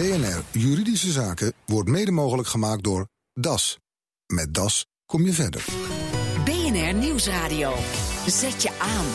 BNR Juridische Zaken wordt mede mogelijk gemaakt door DAS. Met DAS kom je verder. BNR Nieuwsradio. Zet je aan.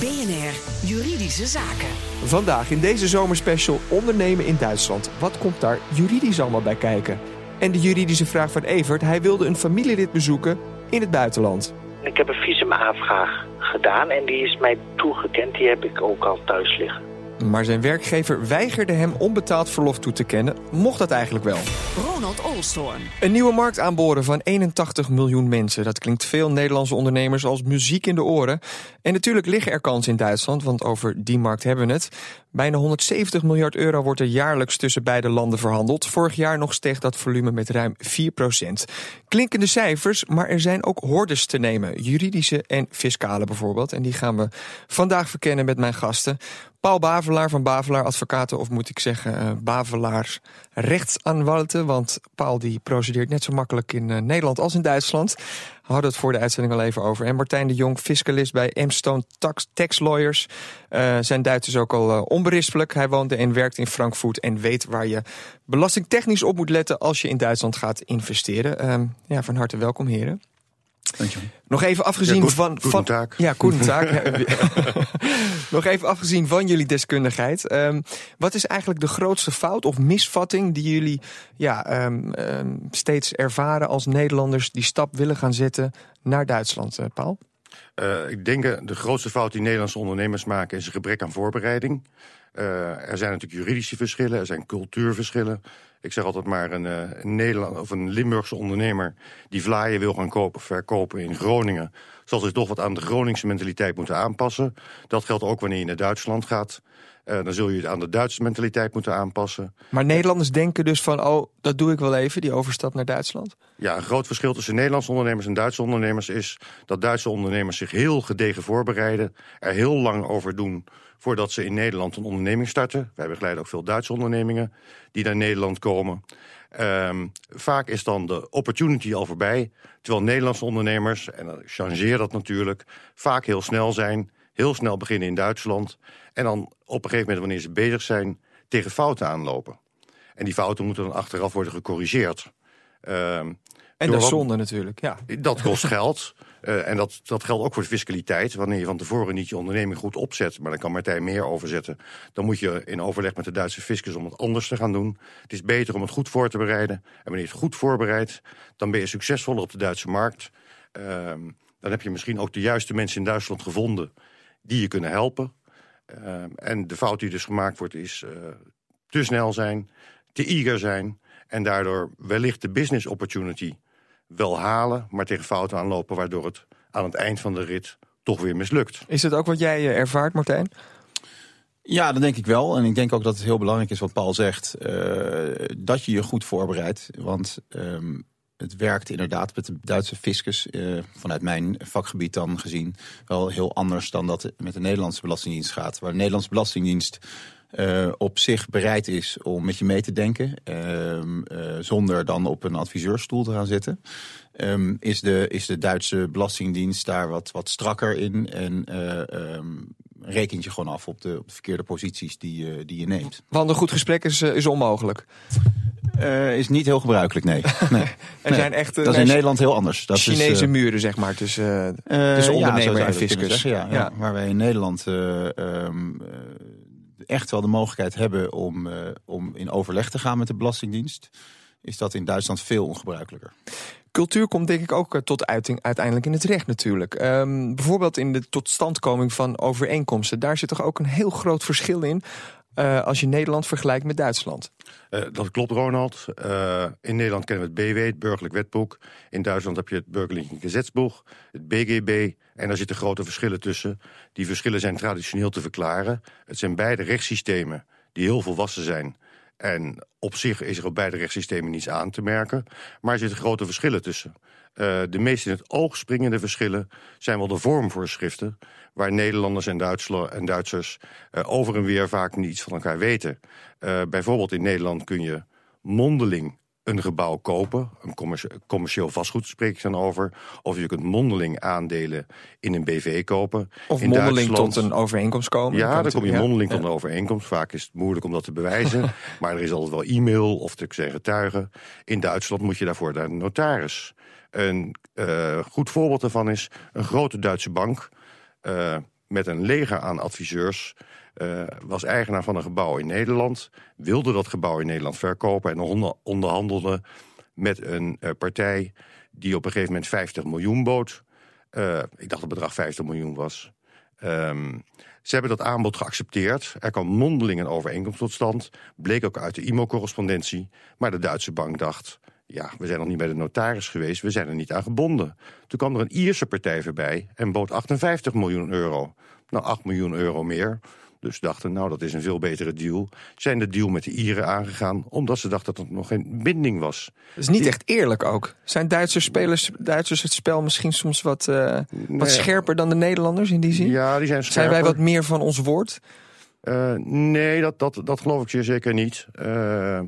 BNR Juridische Zaken. Vandaag in deze zomerspecial ondernemen in Duitsland. Wat komt daar juridisch allemaal bij kijken? En de juridische vraag van Evert. Hij wilde een familielid bezoeken in het buitenland. Ik heb een visumaanvraag gedaan en die is mij toegekend. Die heb ik ook al thuis liggen. Maar zijn werkgever weigerde hem onbetaald verlof toe te kennen. Mocht dat eigenlijk wel? Ronald Olstorn. Een nieuwe markt aanboren van 81 miljoen mensen. Dat klinkt veel Nederlandse ondernemers als muziek in de oren. En natuurlijk liggen er kansen in Duitsland, want over die markt hebben we het. Bijna 170 miljard euro wordt er jaarlijks tussen beide landen verhandeld. Vorig jaar nog steeg dat volume met ruim 4 procent. Klinkende cijfers, maar er zijn ook hordes te nemen. Juridische en fiscale bijvoorbeeld. En die gaan we vandaag verkennen met mijn gasten. Paul Bavelaar van Bavelaar Advocaten, of moet ik zeggen uh, Bavelaars rechtsaanwalten. Want Paul die procedeert net zo makkelijk in uh, Nederland als in Duitsland. Hadden het voor de uitzending al even over. En Martijn de Jong, fiscalist bij Emstone Tax, Tax Lawyers. Uh, zijn Duits is ook al onberispelijk. Hij woonde en werkt in Frankfurt en weet waar je belastingtechnisch op moet letten als je in Duitsland gaat investeren. Ehm, ja, van harte welkom heren. Nog even afgezien ja, goed, van. van taak. Ja, taak. Nog even afgezien van jullie deskundigheid. Um, wat is eigenlijk de grootste fout of misvatting die jullie ja, um, um, steeds ervaren als Nederlanders die stap willen gaan zetten naar Duitsland, uh, Paul? Uh, ik denk uh, de grootste fout die Nederlandse ondernemers maken is een gebrek aan voorbereiding. Uh, er zijn natuurlijk juridische verschillen, er zijn cultuurverschillen. Ik zeg altijd maar een, een Nederland of een Limburgse ondernemer die vlaaien wil gaan kopen verkopen in Groningen, zal zich toch wat aan de Groningse mentaliteit moeten aanpassen. Dat geldt ook wanneer je naar Duitsland gaat. Uh, dan zul je het aan de Duitse mentaliteit moeten aanpassen. Maar Nederlanders denken dus van, oh, dat doe ik wel even, die overstap naar Duitsland? Ja, een groot verschil tussen Nederlandse ondernemers en Duitse ondernemers is dat Duitse ondernemers zich heel gedegen voorbereiden, er heel lang over doen voordat ze in Nederland een onderneming starten. Wij begeleiden ook veel Duitse ondernemingen die naar Nederland komen. Um, vaak is dan de opportunity al voorbij, terwijl Nederlandse ondernemers, en dan changeer dat natuurlijk, vaak heel snel zijn, heel snel beginnen in Duitsland en dan op een gegeven moment, wanneer ze bezig zijn, tegen fouten aanlopen. En die fouten moeten dan achteraf worden gecorrigeerd. Um, en dat is zonde natuurlijk, ja. Dat kost geld. Uh, en dat, dat geldt ook voor fiscaliteit. Wanneer je van tevoren niet je onderneming goed opzet... maar daar kan Martijn meer over zetten... dan moet je in overleg met de Duitse fiscus om het anders te gaan doen. Het is beter om het goed voor te bereiden. En wanneer je het goed voorbereidt... dan ben je succesvoller op de Duitse markt. Uh, dan heb je misschien ook de juiste mensen in Duitsland gevonden... die je kunnen helpen. Uh, en de fout die dus gemaakt wordt is uh, te snel zijn... te eager zijn... en daardoor wellicht de business opportunity wel halen, maar tegen fouten aanlopen... waardoor het aan het eind van de rit toch weer mislukt. Is het ook wat jij ervaart, Martijn? Ja, dat denk ik wel. En ik denk ook dat het heel belangrijk is wat Paul zegt... Uh, dat je je goed voorbereidt. Want um, het werkt inderdaad met de Duitse fiscus... Uh, vanuit mijn vakgebied dan gezien... wel heel anders dan dat het met de Nederlandse Belastingdienst gaat. Waar de Nederlandse Belastingdienst... Uh, op zich bereid is om met je mee te denken... Uh, uh, zonder dan op een adviseurstoel te gaan zitten... Um, is, de, is de Duitse Belastingdienst daar wat, wat strakker in... en um, rekent je gewoon af op de, op de verkeerde posities die, die je neemt. Want een goed gesprek is, is onmogelijk? is niet heel gebruikelijk, nee. nee. er zijn echt, dat is in Nederland heel anders. Dat Chinese is, muren, zeg maar, tussen, tussen ondernemer ja, en fiscus. Zeggen, ja, ja. ja, Waar wij in Nederland... Um, echt wel de mogelijkheid hebben om, uh, om in overleg te gaan met de Belastingdienst, is dat in Duitsland veel ongebruikelijker. Cultuur komt denk ik ook tot uiting uiteindelijk in het recht natuurlijk. Um, bijvoorbeeld in de totstandkoming van overeenkomsten. Daar zit toch ook een heel groot verschil in uh, als je Nederland vergelijkt met Duitsland. Uh, dat klopt, Ronald. Uh, in Nederland kennen we het BW, het Burgerlijk Wetboek. In Duitsland heb je het Burgerlijk Gesetzbuch, het BGB. En daar zitten grote verschillen tussen. Die verschillen zijn traditioneel te verklaren. Het zijn beide rechtssystemen die heel volwassen zijn. En op zich is er op beide rechtssystemen niets aan te merken. Maar er zitten grote verschillen tussen. Uh, de meest in het oog springende verschillen zijn wel de vormvoorschriften... waar Nederlanders en, en Duitsers uh, over en weer vaak niets van elkaar weten. Uh, bijvoorbeeld in Nederland kun je mondeling een gebouw kopen, een commercie- commercieel vastgoed spreek ik dan over. Of je kunt mondeling aandelen in een BV kopen. Of In mondeling Duitsland- tot een overeenkomst komen. Ja, dan kom je mondeling ja. tot een overeenkomst. Vaak is het moeilijk om dat te bewijzen. maar er is altijd wel e-mail of te zijn getuigen. In Duitsland moet je daarvoor naar de notaris. Een eh, goed voorbeeld daarvan is een grote Duitse bank... eh, met een leger aan adviseurs... eh, was eigenaar van een gebouw in Nederland... wilde dat gebouw in Nederland verkopen... en onder- onderhandelde met een eh, partij die op een gegeven moment 50 miljoen bood. Eh, ik dacht dat het bedrag 50 miljoen was. Ehm, ze hebben dat aanbod geaccepteerd. Er kwam mondeling een overeenkomst tot stand. Bleek ook uit de e-mailcorrespondentie. Maar de Duitse bank dacht... ja, we zijn nog niet bij de notaris geweest. We zijn er niet aan gebonden. Toen kwam er een Ierse partij voorbij... en bood 58 miljoen euro. Nou, 8 miljoen euro meer. Dus dachten, nou, dat is een veel betere deal. Zijn de deal met de Ieren aangegaan... omdat ze dachten dat er nog geen binding was. Dat is niet echt eerlijk ook. Zijn Duitse spelers, Duitsers het spel misschien soms wat, eh, wat scherper dan de Nederlanders in die zin? Ja, die zijn Zijn scherper. wij wat meer van ons woord? Eh, nee, dat, dat, dat geloof ik zeer zeker niet. Eh,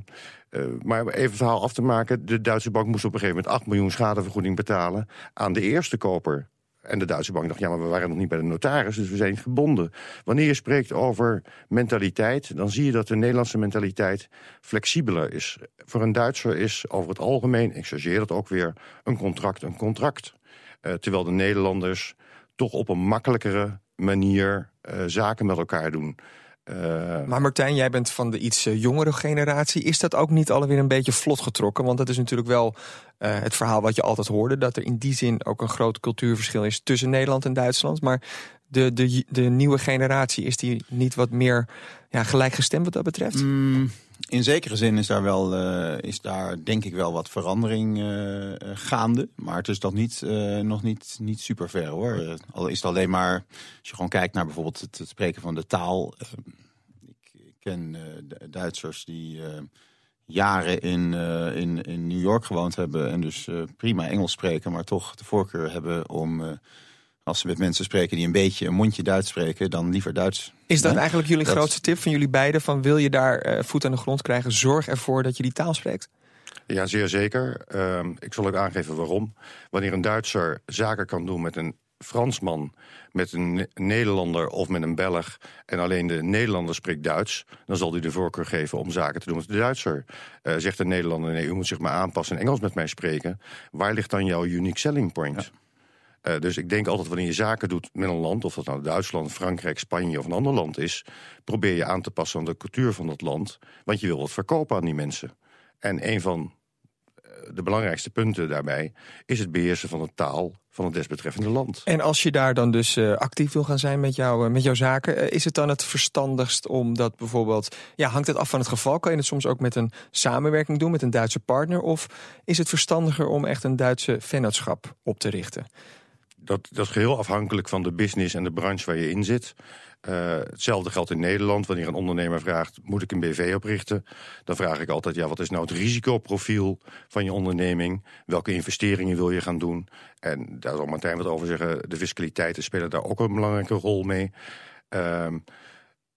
eh, maar even het verhaal af te maken. De Duitse bank moest op een gegeven moment 8 miljoen schadevergoeding betalen aan de eerste koper. En de Duitse bank dacht, ja, maar we waren nog niet bij de notaris, dus we zijn gebonden. Wanneer je spreekt over mentaliteit, dan zie je dat de Nederlandse mentaliteit flexibeler is. Voor een Duitser is over het algemeen, ik chargeer dat ook weer, een contract een contract. Eh, terwijl de Nederlanders toch op een makkelijkere manier eh, zaken met elkaar doen. Eh, Maar Martijn, jij bent van de iets eh, jongere generatie. Is dat ook niet alweer een beetje vlot getrokken? Want dat is natuurlijk wel eh, het verhaal wat je altijd hoorde. Dat er in die zin ook een groot cultuurverschil is tussen Nederland en Duitsland. Maar de, de, de nieuwe generatie, is die niet wat meer ja, gelijkgestemd wat dat betreft? Mm, in zekere zin is daar, wel, eh, is daar denk ik wel wat verandering eh, eh, gaande. Maar het is nog niet, nog niet, niet super ver hoor. Al is het alleen maar, als je gewoon kijkt naar bijvoorbeeld het, het spreken van de taal. ik, ik ken Du- Duitsers die jaren in, in, in New York gewoond hebben. En dus prima Engels spreken, maar toch de voorkeur hebben om... als ze met mensen spreken die een beetje een mondje Duits spreken, dan liever Duits. Is dat Ja, eigenlijk jullie dat- grootste tip van jullie beiden? Van wil je daar eh, voet aan de grond krijgen, zorg ervoor dat je die taal spreekt? Ja, zeer zeker. Ehm, ik zal ook aangeven waarom. Wanneer een Duitser zaken kan doen met een Fransman, met een Ne- Nederlander of met een Belg... en alleen de Nederlander spreekt Duits... dan zal hij de voorkeur geven om zaken te doen met de Duitser. Eh, zegt de Nederlander, nee, u moet zich maar aanpassen en Engels met mij spreken. Waar ligt dan jouw unique selling point? Eh, dus ik denk altijd wanneer je zaken doet met een land... of dat nou Duitsland, Frankrijk, Spanje of een ander land is... probeer je aan te passen aan de cultuur van dat land. Want je wil wat verkopen aan die mensen. En een van eh, de belangrijkste punten daarbij... is het beheersen van de taal van het desbetreffende land. En als je daar dan dus eh, actief wil gaan zijn met, jou, met jouw zaken, is het dan het verstandigst om dat bijvoorbeeld, ja, hangt het af van het geval? Kan je het soms ook met een samenwerking doen met een Duitse partner? Of is het verstandiger om echt een Duitse vennootschap op te richten? Dat, dat is geheel afhankelijk van de business en de branche waar je in zit. Eh, hetzelfde geldt in Nederland. Wanneer een ondernemer vraagt, moet ik een BV oprichten? Dan vraag ik altijd, ja, wat is nou het risicoprofiel van je onderneming? Welke investeringen wil je gaan doen? En daar zal Martijn wat over zeggen. De fiscaliteiten spelen daar ook een belangrijke rol mee. Ehm,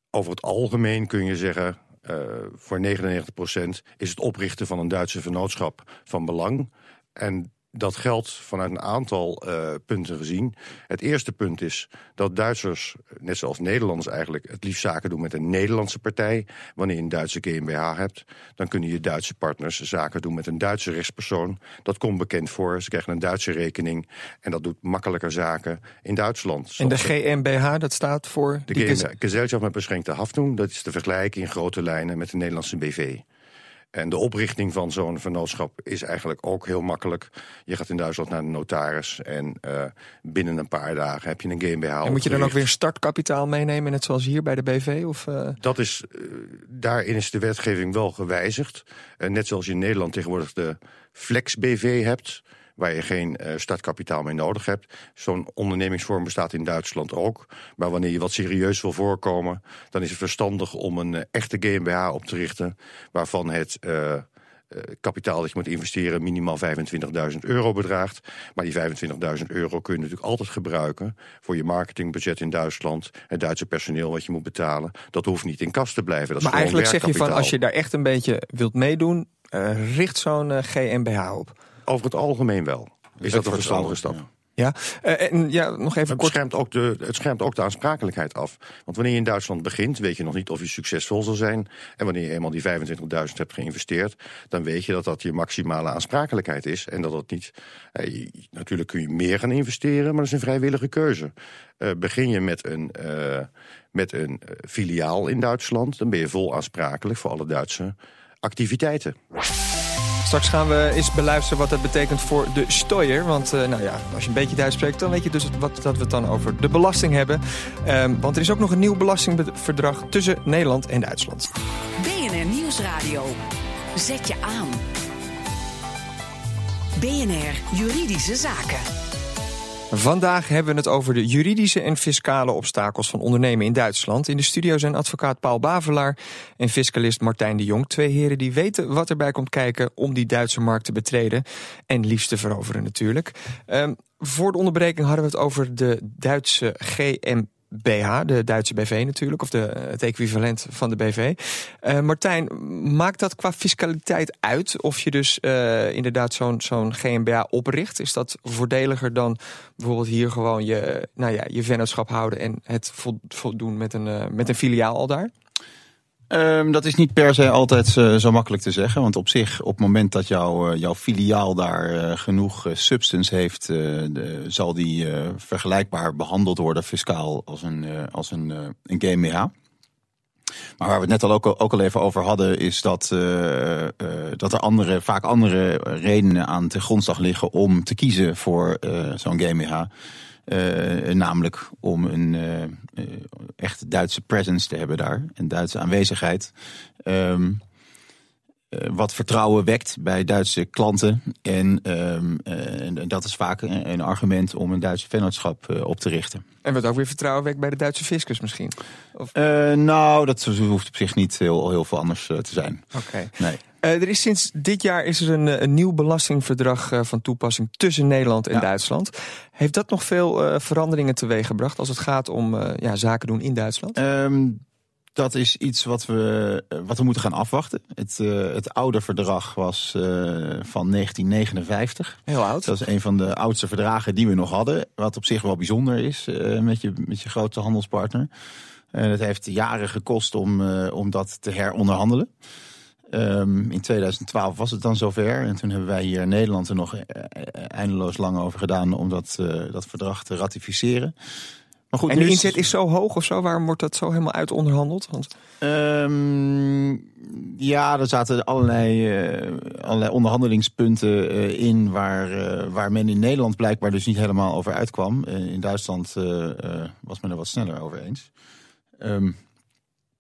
over het algemeen kun je zeggen... eh, voor 99% is het oprichten van een Duitse vennootschap van belang. En dat geldt vanuit een aantal eh, punten gezien. Het eerste punt is dat Duitsers, net zoals Nederlanders eigenlijk... het liefst zaken doen met een Nederlandse partij. Wanneer je een Duitse GmbH hebt... dan kunnen je Duitse partners zaken doen met een Duitse rechtspersoon. Dat komt bekend voor. Ze krijgen een Duitse rekening. En dat doet makkelijker zaken in Duitsland. En de GmbH, dat staat voor... de Gesellschaft met beschränkte Haftung, dat is te vergelijken in grote lijnen met de Nederlandse BV. En de oprichting van zo'n vennootschap is eigenlijk ook heel makkelijk. Je gaat in Duitsland naar de notaris en eh, binnen een paar dagen heb je een GmbH En moet je dan ook weer startkapitaal meenemen, net zoals hier bij de BV? Of, eh, Dat is, eh, daarin is de wetgeving wel gewijzigd. Net zoals je in Nederland tegenwoordig de Flex-BV hebt... waar je geen eh, startkapitaal meer nodig hebt. Zo'n ondernemingsvorm bestaat in Duitsland ook. Maar wanneer je wat serieus wil voorkomen... dan is het verstandig om een eh, echte GmbH op te richten... waarvan het... eh, kapitaal dat je moet investeren minimaal 25.000 euro bedraagt. Maar die 25.000 euro kun je natuurlijk altijd gebruiken... voor je marketingbudget in Duitsland. Het Duitse personeel wat je moet betalen. Dat hoeft niet in kas te blijven. Dat maar eigenlijk zeg je van, als je daar echt een beetje wilt meedoen... Richt zo'n GmbH op? Over het algemeen wel. Is dat een verstandige stap? ja. Ja, Eh, en ja, nog even Het kort. schermt, ook de, het schermt ook de aansprakelijkheid af. Want wanneer je in Duitsland begint, weet je nog niet of je succesvol zal zijn. En wanneer je eenmaal die 25.000 hebt geïnvesteerd, dan weet je dat dat je maximale aansprakelijkheid is. En dat dat niet. eh, natuurlijk kun je meer gaan investeren, maar dat is een vrijwillige keuze. Eh, begin je met een, met een filiaal in Duitsland, dan ben je vol aansprakelijk voor alle Duitse activiteiten. Straks gaan we eens beluisteren wat dat betekent voor de Steuer. Want eh, nou ja, als je een beetje Duits spreekt, dan weet je dus wat, dat we het dan over de belasting hebben. Ehm, want er is ook nog een nieuw belastingverdrag tussen Nederland en Duitsland. BNR Nieuwsradio. Zet je aan. BNR Juridische Zaken. Vandaag hebben we het over de juridische en fiscale obstakels van ondernemen in Duitsland. In de studio zijn advocaat Paul Bavelaar en fiscalist Martijn de Jong. Twee heren die weten wat erbij komt kijken om die Duitse markt te betreden. En liefst te veroveren natuurlijk. Ehm, voor de onderbreking hadden we het over de Duitse GmbH, de Duitse BV natuurlijk, of de, het equivalent van de BV. Eh, Martijn, maakt dat qua fiscaliteit uit of je dus eh, inderdaad zo'n zo'n GmbH opricht? Is dat voordeliger dan bijvoorbeeld hier gewoon je, nou ja, je vennootschap houden en het vo- voldoen met een, eh, met een filiaal al daar? Ehm, dat is niet per se altijd eh, zo makkelijk te zeggen. Want op zich, op het moment dat jouw eh, jouw filiaal daar eh, genoeg substance heeft, de- zal die vergelijkbaar behandeld worden fiscaal als een, als een, een GmbH. Maar waar we het net al ook, al- even over hadden, is dat, dat er andere, vaak andere redenen aan ten grondslag liggen om te kiezen voor zo'n GmbH. Eh, namelijk om een eh, echt Duitse presence te hebben daar, een Duitse aanwezigheid. Ehm, eh, wat vertrouwen wekt bij Duitse klanten. En, ehm, eh, en dat is vaak een, een argument om een Duitse vennootschap op te richten. En wat ook weer vertrouwen wekt bij de Duitse fiscus misschien. Eh, nou, dat hoeft op zich niet heel, heel veel anders te zijn. Oké. Nee. Eh, er is sinds dit jaar is er een, eh, een nieuw belastingverdrag eh, van toepassing tussen Nederland en Ja. Duitsland. Heeft dat nog veel eh, veranderingen teweeggebracht als het gaat om ja, zaken doen in Duitsland? Ehm, dat is iets wat we, wat we moeten gaan afwachten. Het, het oude verdrag was van 1959. Heel oud. Dat is een van de oudste verdragen die we nog hadden. Wat op zich wel bijzonder is met, je, met je grootste handelspartner. En het heeft jaren gekost om, om dat te heronderhandelen. Ehm, in 2012 was het dan zover. En toen hebben wij hier in Nederland er nog eh, eh, eindeloos lang over gedaan om dat, eh, dat verdrag te ratificeren. Maar goed, En de inzet is zo hoog of zo? Waarom wordt dat zo helemaal uit onderhandeld? Want Ehm, ja, er zaten allerlei, allerlei onderhandelingspunten in waar, waar men in Nederland blijkbaar dus niet helemaal over uitkwam. In Duitsland was men er wat sneller over eens. Ehm,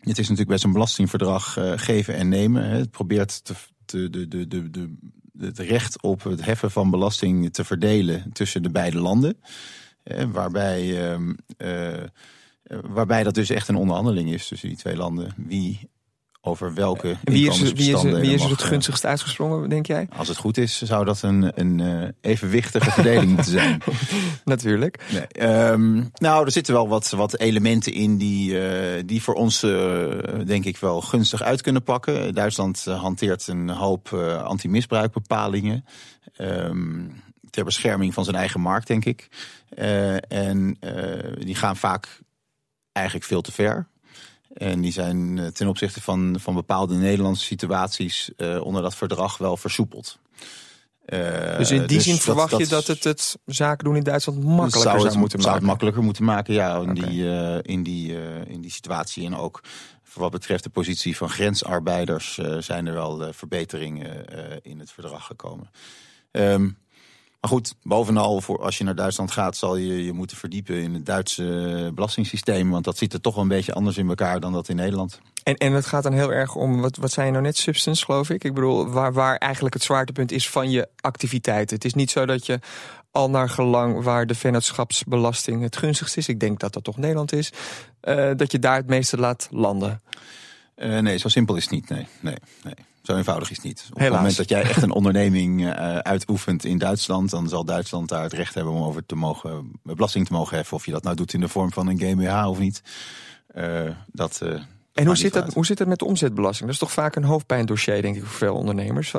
het is natuurlijk best een belastingverdrag eh, geven en nemen. Hè. Het probeert te, de, de, de, de, het recht op het heffen van belasting te verdelen tussen de beide landen. Eh, waarbij ehm, eh, eh, waarbij dat dus echt een onderhandeling is tussen die twee landen. Wie over welke en wie is, er- wie is, inkomensbestanden wie is mag, het eh, gunstigst uitgesprongen, denk jij? Als het goed is, zou dat een, een eh, evenwichtige verdeling moeten zijn. Natuurlijk. Nee, ehm, nou, er zitten wel wat, wat elementen in die, eh, die voor ons, eh, denk ik, wel gunstig uit kunnen pakken. Duitsland eh, hanteert een hoop eh, anti-misbruikbepalingen. ehm, ter bescherming van zijn eigen markt, denk ik. Eh, en eh, die gaan vaak eigenlijk veel te ver. En die zijn eh, ten opzichte van, van bepaalde Nederlandse situaties eh, onder dat verdrag wel versoepeld. Eh, Dus in die zin dat- verwacht je dat het het zaken doen in Duitsland makkelijker zou zou, moeten zou maken? het makkelijker moeten maken, ja, in, die, in, die, in die situatie. En ook voor wat betreft de positie van grensarbeiders zijn er wel verbeteringen in het verdrag gekomen. Ehm, maar goed, bovenal voor als je naar Duitsland gaat, zal je je moeten verdiepen in het Duitse belastingssysteem. Want dat ziet er toch wel een beetje anders in elkaar dan dat in Nederland. En, en het gaat dan heel erg om, wat, wat zei je nou net, substance geloof ik? Ik bedoel, waar, waar eigenlijk het zwaartepunt is van je activiteiten. Het is niet zo dat je al naar gelang waar de vennootschapsbelasting het gunstigst is. Ik denk dat dat toch Nederland is. eh, dat je daar het meeste laat landen. Eh, nee, zo simpel is het niet. Nee, nee, nee. Zo eenvoudig is het niet. Op Helaas. het moment dat jij echt een onderneming eh, uitoefent in Duitsland, dan zal Duitsland daar het recht hebben om over te mogen, belasting te mogen heffen. Of je dat nou doet in de vorm van een GmbH of niet. Eh, dat, eh, En hoe zit, dat, hoe zit het met de omzetbelasting? Dat is toch vaak een hoofdpijndossier, denk ik, voor veel ondernemers.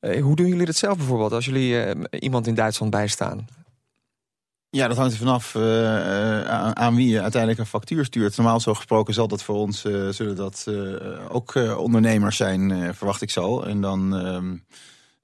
Hoe doen jullie dat zelf bijvoorbeeld als jullie iemand in Duitsland bijstaan? Ja, dat hangt er vanaf eh, eh, aan, wie je uiteindelijk een factuur stuurt. Normaal zo gesproken zal dat voor ons, eh, zullen dat ook ondernemers zijn, verwacht ik zo. En dan, ehm,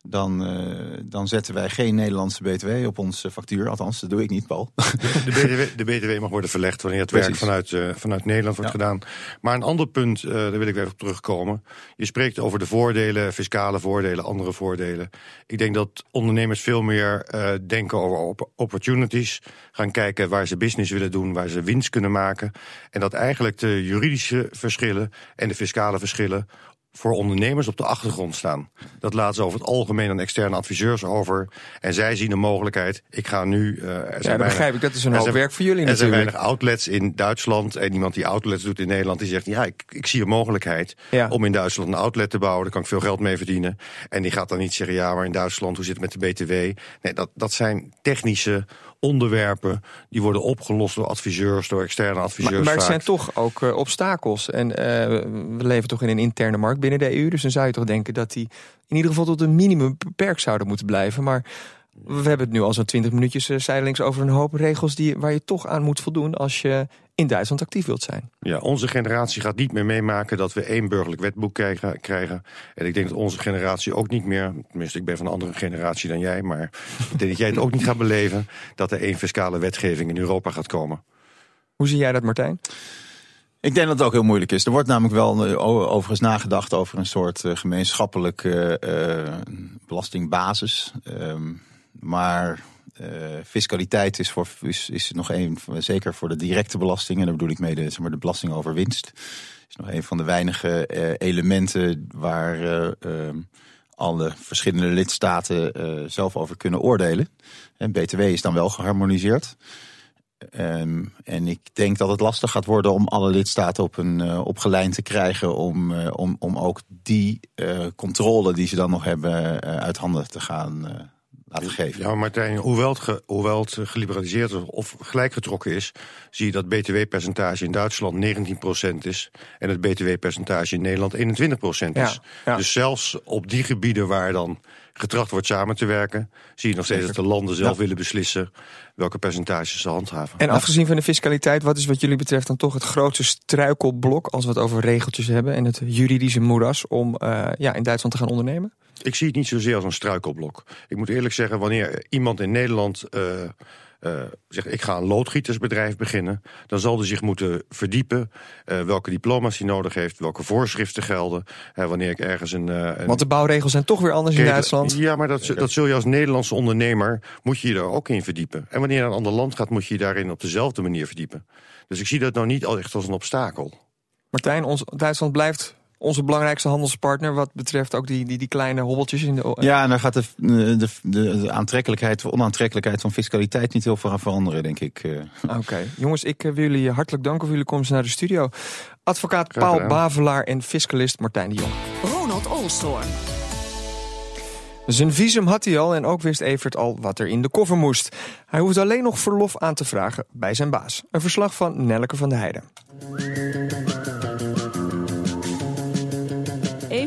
dan, eh, dan zetten wij geen Nederlandse btw op onze factuur. Althans, dat doe ik niet, Paul. De BTW, de BTW mag worden verlegd wanneer het Precies. werk vanuit, eh, vanuit Nederland wordt Ja. gedaan. Maar een ander punt, eh, daar wil ik even op terugkomen. Je spreekt over de voordelen, fiscale voordelen, andere voordelen. Ik denk dat ondernemers veel meer denken over op- opportunities. Gaan kijken waar ze business willen doen, waar ze winst kunnen maken. En dat eigenlijk de juridische verschillen en de fiscale verschillen voor ondernemers op de achtergrond staan. Dat laten ze over het algemeen aan externe adviseurs over. En zij zien de mogelijkheid. Ik ga nu. zijn Ja, dat weinig- begrijp ik. Dat is een hoop zijn- werk voor jullie er zijn natuurlijk. weinig outlets in Duitsland. En iemand die outlets doet in Nederland, die zegt: Ja, ik, ik zie een mogelijkheid Ja. om in Duitsland een outlet te bouwen. Daar kan ik veel geld mee verdienen. En die gaat dan niet zeggen: Ja, maar in Duitsland, hoe zit het met de BTW? Nee, dat, dat zijn technische onderwerpen. Die worden opgelost door adviseurs, door externe adviseurs. Maar, maar het zijn toch ook eh, obstakels. En eh, we leven toch in een interne markt binnen de EU. Dus dan zou je toch denken dat die in ieder geval tot een minimum beperkt zouden moeten blijven. Maar we hebben het nu al zo'n 20 minuutjes eh, zijdelings over een hoop regels die, waar je toch aan moet voldoen als je in Duitsland actief wilt zijn. Ja, onze generatie gaat niet meer meemaken dat we één burgerlijk wetboek krijgen. krijgen. En ik denk dat onze generatie ook niet meer, tenminste ik ben van een andere generatie dan jij, maar ik denk dat jij het ook niet gaat beleven, dat er één fiscale wetgeving in Europa gaat komen. Hoe zie jij dat, Martijn? Ik denk dat het ook heel moeilijk is. Er wordt namelijk wel eh, overigens nagedacht over een soort eh, gemeenschappelijke eh, belastingbasis. Ehm, maar fiscaliteit is, voor, is, is nog een, zeker voor de directe belastingen, daar bedoel ik mee de, zeg maar, de belasting over winst, is nog een van de weinige eh, elementen waar eh, ehm, alle verschillende lidstaten eh, zelf over kunnen oordelen. En BTW is dan wel geharmoniseerd. Ehm, en ik denk dat het lastig gaat worden om alle lidstaten op een te krijgen om, om, om ook die controle die ze dan nog hebben uit handen te gaan laten geven. Ja, maar Martijn, hoewel het, ge, hoewel het geliberaliseerd is of gelijkgetrokken is, zie je dat btw-percentage in Duitsland 19% is en het btw-percentage in Nederland 21% is. Ja, ja. Dus zelfs op die gebieden waar dan getracht wordt samen te werken, zie je nog steeds dat de landen zelf Ja. willen beslissen welke percentages ze handhaven. En afgezien van de fiscaliteit, wat is wat jullie betreft dan toch het grootste struikelblok als we het over regeltjes hebben en het juridische moeras om uh, ja, in Duitsland te gaan ondernemen? Ik zie het niet zozeer als een struikelblok. Ik moet eerlijk zeggen, wanneer iemand in Nederland uh, uh, zegt: ik ga een loodgietersbedrijf beginnen, dan zal hij zich moeten verdiepen uh, welke diploma's hij nodig heeft, welke voorschriften gelden. wanneer ik ergens een, een. Want de bouwregels zijn toch weer anders in Duitsland. Ja, maar dat, dat zul je als Nederlandse ondernemer moet je je daar ook in verdiepen. En wanneer je naar een ander land gaat, moet je je daarin op dezelfde manier verdiepen. Dus ik zie dat nou niet echt als een obstakel. Martijn, ons, Duitsland blijft onze belangrijkste handelspartner wat betreft ook die, die, die kleine hobbeltjes in de. Ja, en daar gaat de, de, de, de aantrekkelijkheid, de onaantrekkelijkheid van fiscaliteit niet heel veel aan veranderen, denk ik. eh. Oké, okay. jongens, ik wil jullie hartelijk danken voor jullie komst naar de studio. Advocaat Paul Bavelaar en fiscalist Martijn de Jong. Ronald Olstorm. Zijn visum had hij al en ook wist Evert al wat er in de koffer moest. Hij hoeft alleen nog verlof aan te vragen bij zijn baas. Een verslag van Nelleke van der Heijden.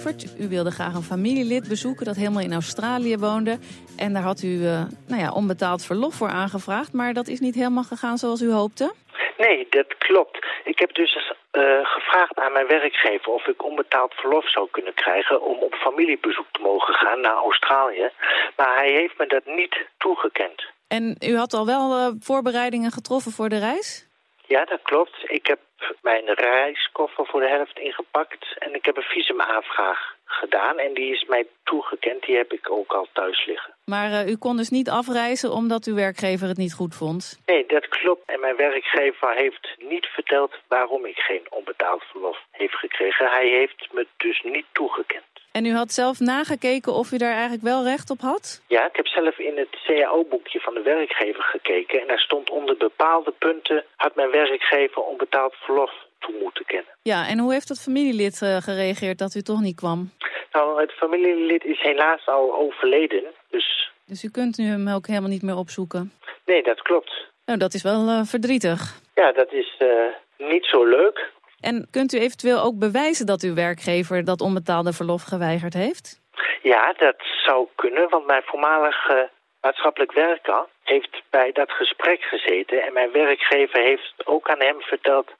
Evert, u wilde graag een familielid bezoeken dat helemaal in Australië woonde. En daar had u uh, nou ja, onbetaald verlof voor aangevraagd. Maar dat is niet helemaal gegaan zoals u hoopte? Nee, dat klopt. Ik heb dus uh, gevraagd aan mijn werkgever of ik onbetaald verlof zou kunnen krijgen om op familiebezoek te mogen gaan naar Australië. Maar hij heeft me dat niet toegekend. En u had al wel uh, voorbereidingen getroffen voor de reis? Ja, dat klopt. Ik heb mijn reiskoffer voor de helft ingepakt en ik heb een visumaanvraag gedaan en die is mij toegekend. Die heb ik ook al thuis liggen. Maar uh, u kon dus niet afreizen omdat uw werkgever het niet goed vond? Nee, dat klopt. En mijn werkgever heeft niet verteld waarom ik geen onbetaald verlof heeft gekregen. Hij heeft me dus niet toegekend. En u had zelf nagekeken of u daar eigenlijk wel recht op had? Ja, ik heb zelf in het CAO-boekje van de werkgever gekeken. En daar stond onder bepaalde punten... had mijn werkgever onbetaald verlof toe moeten kennen. Ja, en hoe heeft dat familielid uh, gereageerd dat u toch niet kwam? Nou, het familielid is helaas al overleden, dus... Dus u kunt nu hem ook helemaal niet meer opzoeken? Nee, dat klopt. Nou, dat is wel uh, verdrietig. Ja, dat is uh, niet zo leuk. En kunt u eventueel ook bewijzen dat uw werkgever dat onbetaalde verlof geweigerd heeft? Ja, dat zou kunnen, want mijn voormalige maatschappelijk werker heeft bij dat gesprek gezeten. En mijn werkgever heeft ook aan hem verteld,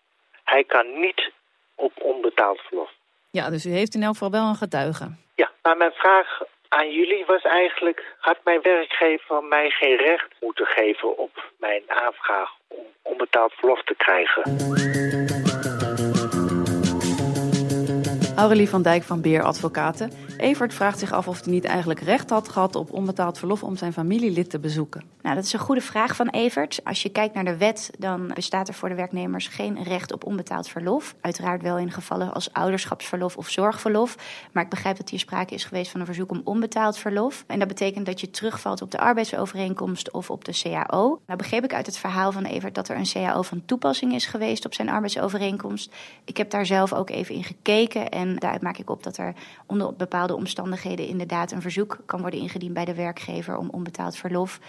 hij kan niet op onbetaald verlof. Ja, dus u heeft in elk geval wel een getuige. Ja, maar mijn vraag aan jullie was eigenlijk... had mijn werkgever mij geen recht moeten geven op mijn aanvraag... om onbetaald verlof te krijgen? Aurelie van Dijk van Beer Advocaten. Evert vraagt zich af of hij niet eigenlijk recht had gehad op onbetaald verlof om zijn familielid te bezoeken. Nou, dat is een goede vraag van Evert. Als je kijkt naar de wet, dan bestaat er voor de werknemers geen recht op onbetaald verlof. Uiteraard wel in gevallen als ouderschapsverlof of zorgverlof. Maar ik begrijp dat hier sprake is geweest van een verzoek om onbetaald verlof. En dat betekent dat je terugvalt op de arbeidsovereenkomst of op de CAO. Nou begreep ik uit het verhaal van Evert dat er een CAO van toepassing is geweest op zijn arbeidsovereenkomst. Ik heb daar zelf ook even in gekeken en daaruit maak ik op dat er onder bepaalde omstandigheden inderdaad een verzoek kan worden ingediend bij de werkgever om onbetaald verlof.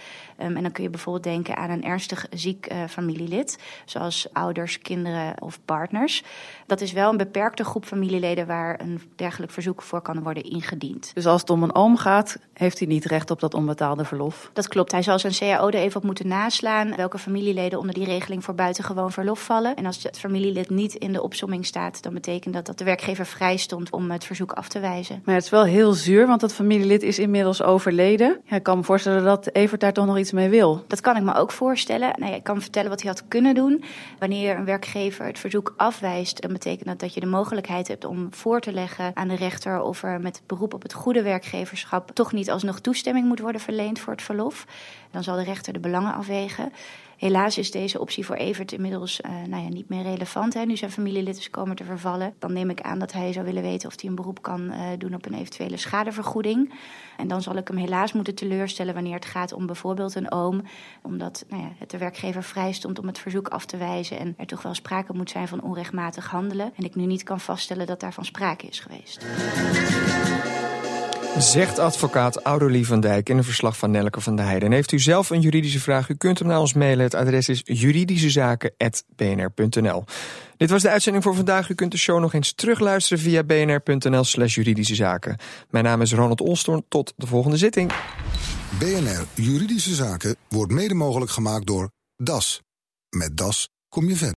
Um, en dan kun je bijvoorbeeld denken aan een ernstig ziek uh, familielid, zoals ouders, kinderen of partners. Dat is wel een beperkte groep familieleden waar een dergelijk verzoek voor kan worden ingediend. Dus als het om een oom gaat, heeft hij niet recht op dat onbetaalde verlof? Dat klopt. Hij zal zijn CAO er even op moeten naslaan welke familieleden onder die regeling voor buitengewoon verlof vallen. En als het familielid niet in de opsomming staat, dan betekent dat dat de werkgever vrij stond om het verzoek af te wijzen. Maar het is wel heel zuur, want dat familielid is inmiddels overleden. Ja, ik kan me voorstellen dat Evert daar toch nog iets mee wil. Dat kan ik me ook voorstellen. Nou ja, ik kan vertellen wat hij had kunnen doen. Wanneer een werkgever het verzoek afwijst, dan betekent dat dat je de mogelijkheid hebt om voor te leggen aan de rechter of er met beroep op het goede werkgeverschap toch niet alsnog toestemming moet worden verleend voor het verlof. Dan zal de rechter de belangen afwegen. Helaas is deze optie voor Evert inmiddels uh, nou ja, niet meer relevant. Hè. Nu zijn familielid is komen te vervallen. Dan neem ik aan dat hij zou willen weten of hij een beroep kan uh, doen op een eventuele schadevergoeding. En dan zal ik hem helaas moeten teleurstellen wanneer het gaat om bijvoorbeeld een oom. Omdat nou ja, het de werkgever vrij stond om het verzoek af te wijzen. En er toch wel sprake moet zijn van onrechtmatig handelen. En ik nu niet kan vaststellen dat daarvan sprake is geweest. Zegt advocaat Aurelie van Dijk in een verslag van Nelke van der Heijden. En heeft u zelf een juridische vraag, u kunt hem naar ons mailen. Het adres is juridischezaken.bnr.nl. Dit was de uitzending voor vandaag. U kunt de show nog eens terugluisteren via bnr.nl slash juridische zaken. Mijn naam is Ronald Olstorn. Tot de volgende zitting. BNR Juridische Zaken wordt mede mogelijk gemaakt door DAS. Met DAS kom je verder.